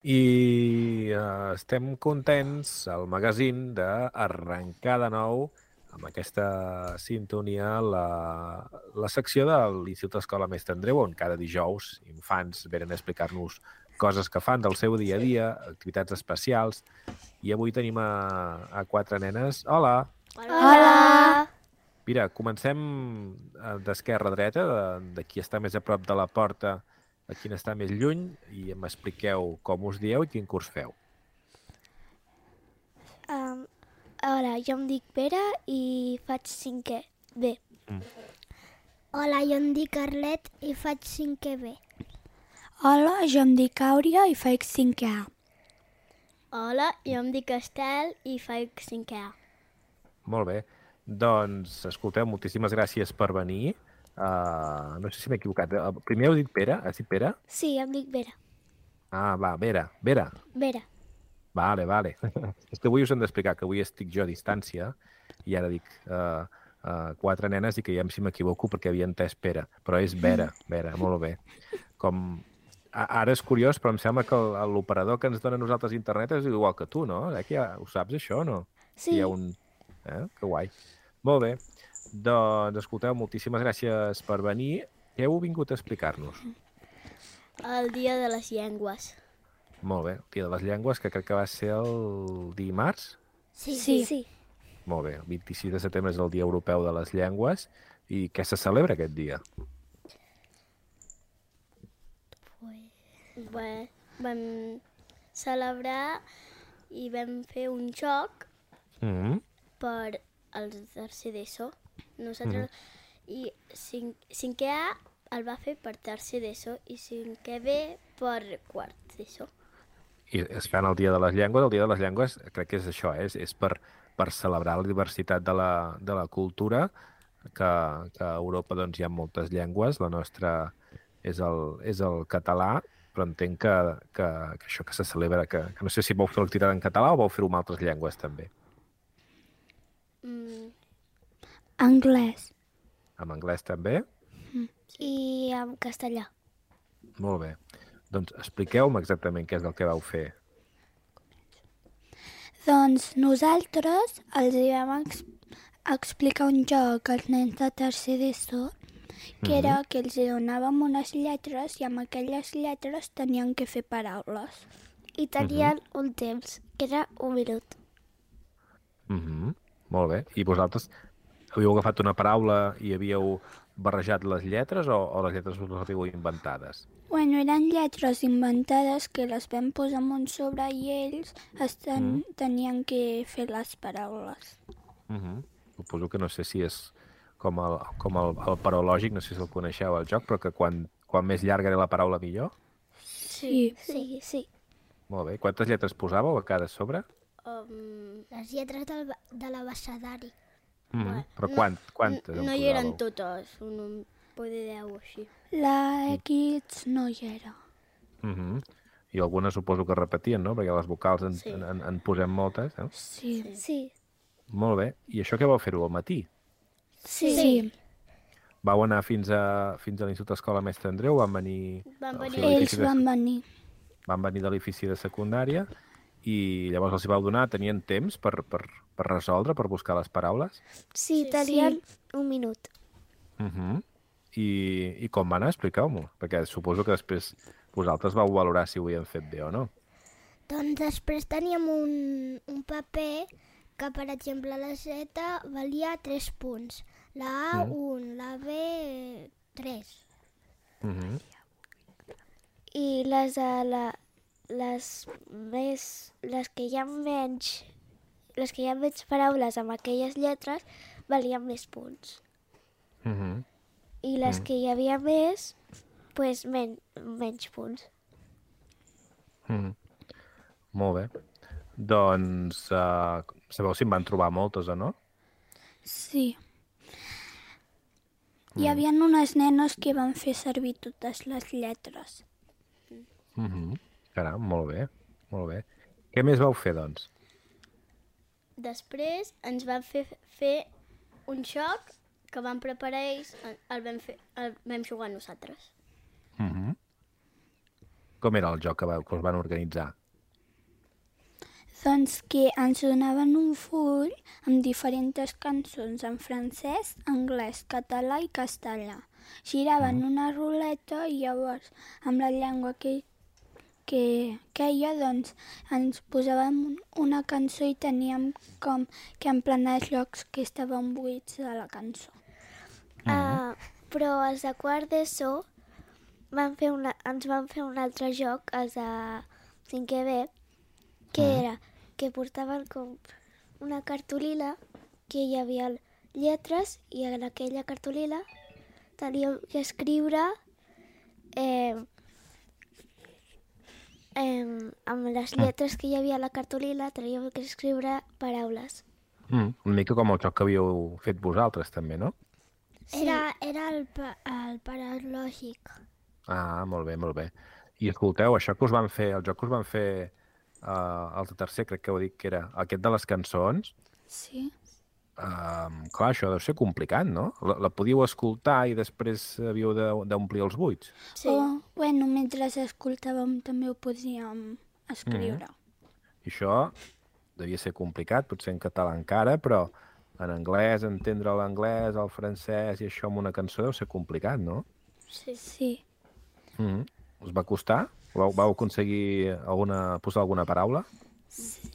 I eh, estem contents al magazín d'arrencar de nou amb aquesta sintonia la, la secció de l'Institut Escola Mestre Andreu, on cada dijous infants venen a explicar-nos coses que fan del seu dia a dia, activitats especials, i avui tenim a, a quatre nenes. Hola! Hola! Mira, comencem eh, d'esquerra a dreta, de, de qui està més a prop de la porta a quin està més lluny, i m'expliqueu com us dieu i quin curs feu. Um, hola, jo em dic Pere i faig cinquè B. Mm. Hola, jo em dic Arlet i faig cinquè B. Hola, jo em dic Àuria i faig 5 A. Hola, jo em dic Estel i faig 5 A. Molt bé. Doncs, escolteu, moltíssimes gràcies per venir. Uh, no sé si m'he equivocat. Uh, primer heu dit Pere? Has dit Pere? Sí, em dic Vera. Ah, va, Vera. Vera. Vera. Vale, vale. És que avui us hem d'explicar que avui estic jo a distància i ara dic uh, uh, quatre nenes i que ja si m'equivoco perquè havia entès Pere. Però és Vera, Vera, molt bé. Com... Ara és curiós, però em sembla que l'operador que ens dona a nosaltres internet és igual que tu, no? Eh, que ja ho saps, això, no? Sí. Hi ha un... Eh? Que guai. Molt bé. Doncs, escolteu, moltíssimes gràcies per venir. Què heu vingut a explicar-nos? El dia de les llengües. Molt bé. El Dia de les Llengües, que crec que va ser el dimarts. Sí. Sí. Sí. Molt bé. El 26 de setembre és el Dia Europeu de les Llengües. I què se celebra aquest dia? Bé, vam celebrar i vam fer un joc Mm -hmm. per al tercer d'ESO. Nosaltres... I cinc, cinquè A el va fer per tercer d'ESO i cinquè B per quart d'ESO. I es fan el Dia de les Llengües. El Dia de les Llengües crec que és això, eh? és, és per, per celebrar la diversitat de la, de la cultura, que, que a Europa doncs, hi ha moltes llengües. La nostra és el, és el català, però entenc que, que, que això que se celebra, que, que no sé si vau fer l'activitat en català o vau fer-ho amb altres llengües també. Mm, Anglès. En anglès també? I en castellà. Molt bé. Doncs expliqueu-me exactament què és el que vau fer. Doncs nosaltres els vam ex explicar un joc als nens de tercer d'ESO que era que els donàvem unes lletres i amb aquelles lletres tenien que fer paraules. I tenien un temps, que era un minut. Mm -hmm. Molt bé. I vosaltres havíeu agafat una paraula i havíeu barrejat les lletres o, o les lletres les havíeu inventades? Bueno, eren lletres inventades que les vam posar en un sobre i ells estan, mm. tenien que fer les paraules. Mm -hmm. Suposo que no sé si és com el, com el, el parològic, no sé si el coneixeu, el joc, però que quan, quan més llarga era la paraula millor. Sí. Sí, sí. Molt bé. Quantes lletres posàveu a cada sobre? um, Les lletres del, de l'abecedari. Mm -hmm. Bueno, Però no- quant, quantes no en hi eren totes, un, un poder deu o així. La X no hi era. Mm -hmm. I algunes suposo que repetien, no? Perquè les vocals en, Sí. en, en, en posem moltes. Eh? Sí. Sí. Molt bé. I això què vau fer-ho al matí? Sí. sí. Vau anar fins a, fins a l'Institut Escola Mestre Andreu? Van venir, Van o venir Ells van venir. van venir de l'edifici de secundària i llavors els hi vau donar, tenien temps per, per, per resoldre, per buscar les paraules? Sí, Sí, tenien un minut. Uh -huh. I, I com va anar? Expliqueu-m'ho, perquè suposo que després vosaltres vau valorar si ho havien fet bé o no. Doncs després teníem un, un paper que, per exemple, la Z valia 3 punts, la A Mm. 1, la B 3. Uh -huh. I les de la, les més... Les que hi ha menys... Les que hi ha menys paraules amb aquelles lletres valien més punts. Uh -huh. I les que hi havia més, pues men menys punts. Uh -huh. Molt bé. Doncs uh, sabeu si en van trobar moltes o no? Sí. Hi havia unes nenes que van fer servir totes les lletres. Uh -huh. Caram, molt bé, molt bé. Què més vau fer, doncs? Després ens van fer fer un joc que van preparar ells, el- vam, fer, el vam jugar nosaltres. Uh -huh. Com era el joc que, va, que us van organitzar? Doncs que ens donaven un full amb diferents cançons en francès, anglès, català i castellà. Giraven una ruleta i llavors amb la llengua que, que queia doncs ens posàvem un- una cançó i teníem com que emplenar els llocs que estaven buits de la cançó. Uh, però els de quart d'ESO van fer una, ens van fer un altre joc, els de 5è B, que era que portaven com una cartolina que hi havia lletres i en aquella cartolina teníem que escriure eh, eh, amb les lletres que hi havia a la cartolina teníem que escriure paraules. Mm, una mica com el joc que havíeu fet vosaltres, també, no? Era, era el, pa, el paralògic. Ah, molt bé, molt bé. I escolteu, això que us van fer, el joc que us van fer uh, el tercer, crec que heu dit que era aquest de les cançons, Sí. Uh, clar, això deu ser complicat, no? La, la podíeu escoltar i després havíeu de- d'omplir els buits. Sí. O, bueno, mentre escoltàvem també ho podíem escriure. I això devia ser complicat, potser en català encara, però en anglès, entendre l'anglès, el francès i això amb una cançó deu ser complicat, no? sí. Sí. Mm -hmm. Us va costar? Vau, vau aconseguir alguna, posar alguna paraula? Sí,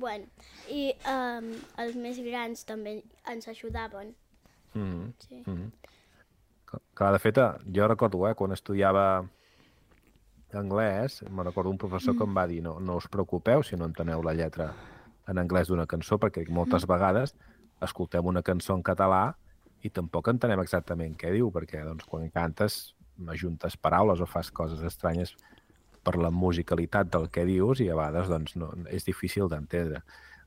bueno. I um, els més grans també ens ajudaven. Mm -hmm. Sí. Mm -hmm. Clar, de fet, eh, jo recordo, eh, quan estudiava anglès, me recordo un professor que em va dir no, no us preocupeu si no enteneu la lletra en anglès d'una cançó, perquè moltes vegades escoltem una cançó en català i tampoc entenem exactament què diu, perquè doncs, quan cantes ajuntes paraules o fas coses estranyes per la musicalitat del que dius i a vegades doncs, no, és difícil d'entendre.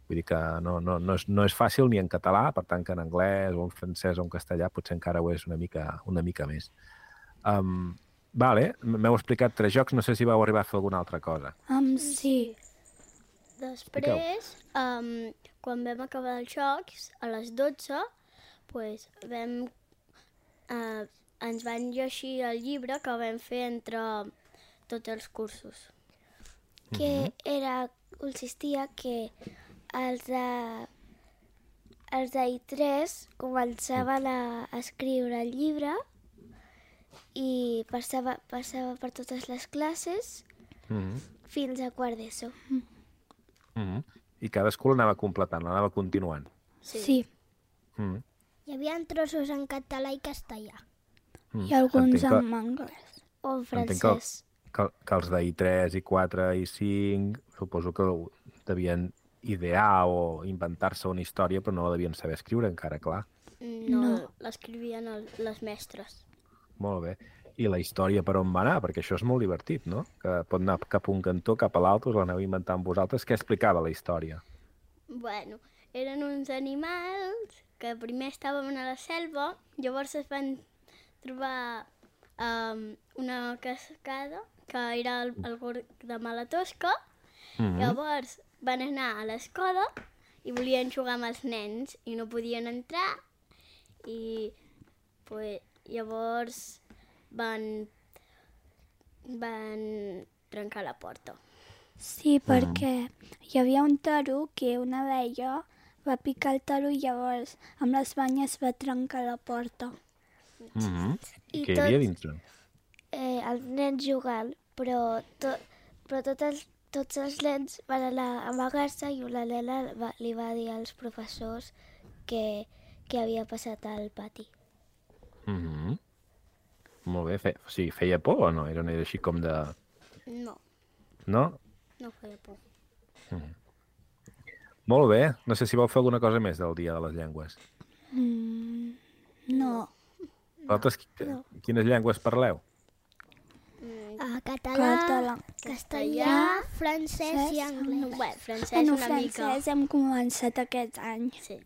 Vull dir que no, no, no, és, no és fàcil ni en català, per tant que en anglès o en francès o en castellà potser encara ho és una mica, una mica més. Um, vale, m'heu explicat tres jocs, no sé si vau arribar a fer alguna altra cosa. Um, sí. Després, um, quan vam acabar els jocs, a les 12, pues, vam, uh, ens van llegir el llibre que vam fer entre tots els cursos. que era, consistia que els de, els de I3 començaven a escriure el llibre i passava, passava per totes les classes Mm -hmm. fins a quart d'ESO. Mm -hmm. I cadascú l'anava completant, l'anava continuant. Sí. sí. Mm -hmm. Hi havia trossos en català i castellà. Mm. I alguns Entenc que- en anglès. O en Entenc que, francès. Que, que els de I3, I4 i 5 suposo que devien idear o inventar-se una història, però no la devien saber escriure encara, clar. No, no. l'escrivien el- les mestres. Molt bé. I la història per on va anar? Perquè això és molt divertit, no? Que pot anar cap a un cantó, cap a l'altre, us l'aneu inventant vosaltres. Què explicava la història? Bueno, eren uns animals que primer estàvem a la selva, llavors es van trobar um, una cascada, que era el, el gorg de Malatosca, Mm mm. llavors van anar a l'escola i volien jugar amb els nens i no podien entrar i pues, llavors van, van trencar la porta. Sí, perquè hi havia un toro que una abella va picar el toro i llavors amb les banyes va trencar la porta. Mm -hmm. I I què hi havia dintre? Eh, els nens jugant, però, to, però tot els, tots els nens van anar a amagar-se i una nena va, li va dir als professors que, que havia passat al pati. Mm -hmm. Molt bé. Fe... O sigui, feia por o no? Era, era així com de... No, No? no feia por. Molt bé. No sé si vau fer alguna cosa més del Dia de les Llengües. Mm, no. Vosaltres qui- quines llengües parleu? Català, Català. castellà, francès i anglès. Bé, francès Bueno, una francès hem començat aquest any. mica. Sí.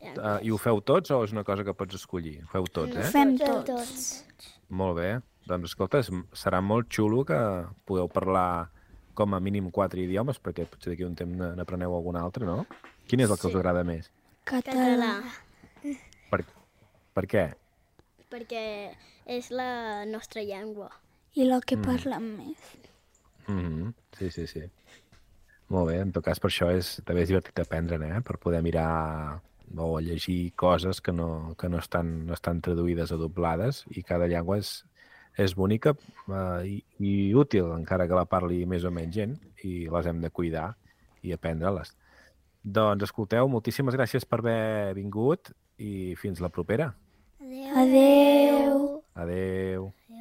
Ja. Uh, I ho feu tots o és una cosa que pots escollir? Ho feu tots, Ho eh? fem Fem tots. tots. Molt bé. Doncs escolta, serà molt xulo que pugueu parlar com a mínim quatre idiomes, perquè potser d'aquí a un temps ne- n'apreneu algun altre, no? Quin és el que us Sí. agrada més? Català. Català, Per, per què? perquè és la nostra llengua. I el que parlem més. Mm -hmm. Sí, sí, sí. Molt bé, en tot cas per això és, també és divertit aprendre, eh? per poder mirar o llegir coses que no, que no, estan, no estan traduïdes o doblades i cada llengua és, és bonica eh, i, i útil, encara que la parli més o menys gent, i les hem de cuidar i aprendre-les. Doncs escolteu, moltíssimes gràcies per haver vingut i fins la propera. Adéu. Adeu. Adeu. Adéu.